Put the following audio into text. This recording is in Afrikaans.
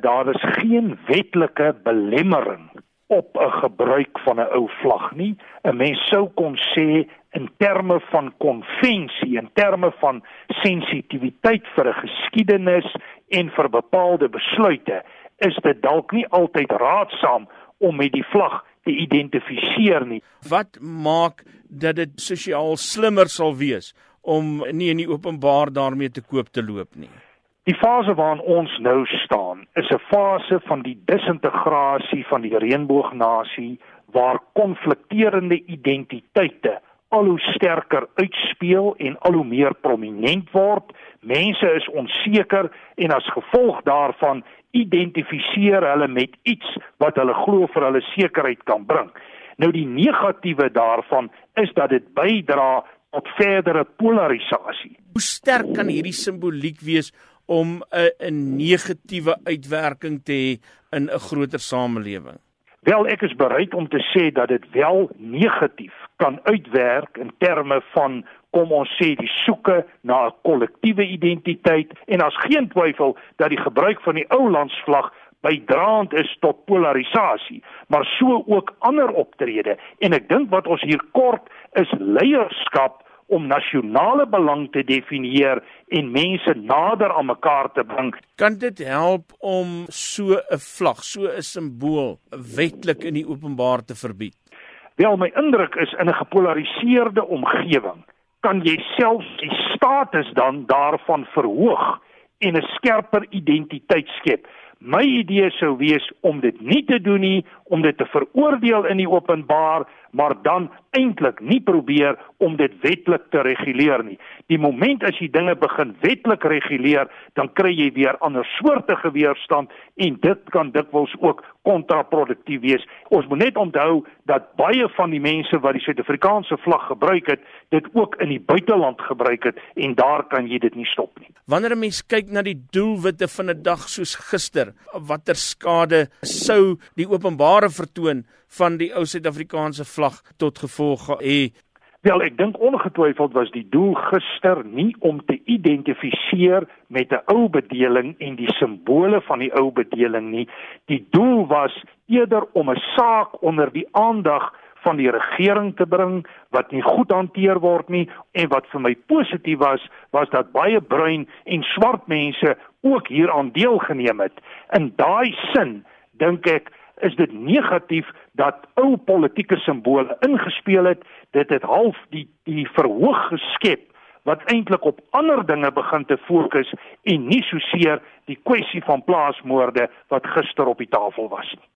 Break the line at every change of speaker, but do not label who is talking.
Daar is geen wetlike belemmering op 'n gebruik van 'n ou vlag nie. 'n Mens sou kon sê in terme van konvensie, in terme van sensitiwiteit vir 'n geskiedenis en vir bepaalde besluite, is dit dalk nie altyd raadsaam om met die vlag te identifiseer nie.
Wat maak dat dit sosiaal slimmer sal wees om nie in die openbaar daarmee te koop te loop nie?
Die fase waarin ons nou staan, is 'n fase van die disintegrasie van die reënboognasie waar konflikterende identiteite al hoe sterker uitspeel en al hoe meer prominent word. Mense is onseker en as gevolg daarvan identifiseer hulle met iets wat hulle glo vir hulle sekerheid kan bring. Nou die negatiewe daarvan is dat dit bydra tot verdere polarisasie.
Hoe sterk kan hierdie simboliek wees om 'n 'n negatiewe uitwerking te hê in 'n groter samelewing?
Wel, ek is bereid om te sê dat dit wel negatief kan uitwerk in terme van kom ons sê die soeke na 'n kollektiewe identiteit en as geen twyfel dat die gebruik van die ou landsvlag bydraend is tot polarisasie, maar so ook ander optrede en ek dink wat ons hier kort is leierskap om nasionale belang te definieer en mense nader aan mekaar te bring.
Kan dit help om so 'n vlag, so 'n simbool wetlik in die openbaar te verbied?
Wel, my indruk is in 'n gepolariseerde omgewing kan jy self die status dan daarvan verhoog en 'n skerper identiteit skep. My idee sou wees om dit nie te doen nie, om dit te veroordeel in die openbaar, maar dan eintlik nie probeer om dit wetlik te reguleer nie. Die moment as jy dinge begin wetlik reguleer, dan kry jy weer ander soorte weerstand en dit kan dikwels ook kontraproduktief wees. Ons moet net onthou dat baie van die mense wat die Suid-Afrikaanse vlag gebruik het, dit ook in die buiteland gebruik het en daar kan jy dit nie stop nie.
Wanneer 'n mens kyk na die doelwitte van 'n dag soos gister, watter skade sou die openbare vertoon van die ou Suid-Afrikaanse vlag tot gevolg hê?
Wel, ek dink ongetwyfeld was die doel gister nie om te identifiseer met 'n ou bedeling en die simbole van die ou bedeling nie. Die doel was eerder om 'n saak onder die aandag van die regering te bring wat nie goed hanteer word nie en wat vir my positief was was dat baie bruin en swart mense ook hieraan deelgeneem het. In daai sin dink ek is dit negatief dat ou politieke simbole ingespeel het. Dit het half die die verhoog geskep wat eintlik op ander dinge begin te fokus en nie so seer die kwessie van plaasmoorde wat gister op die tafel was nie.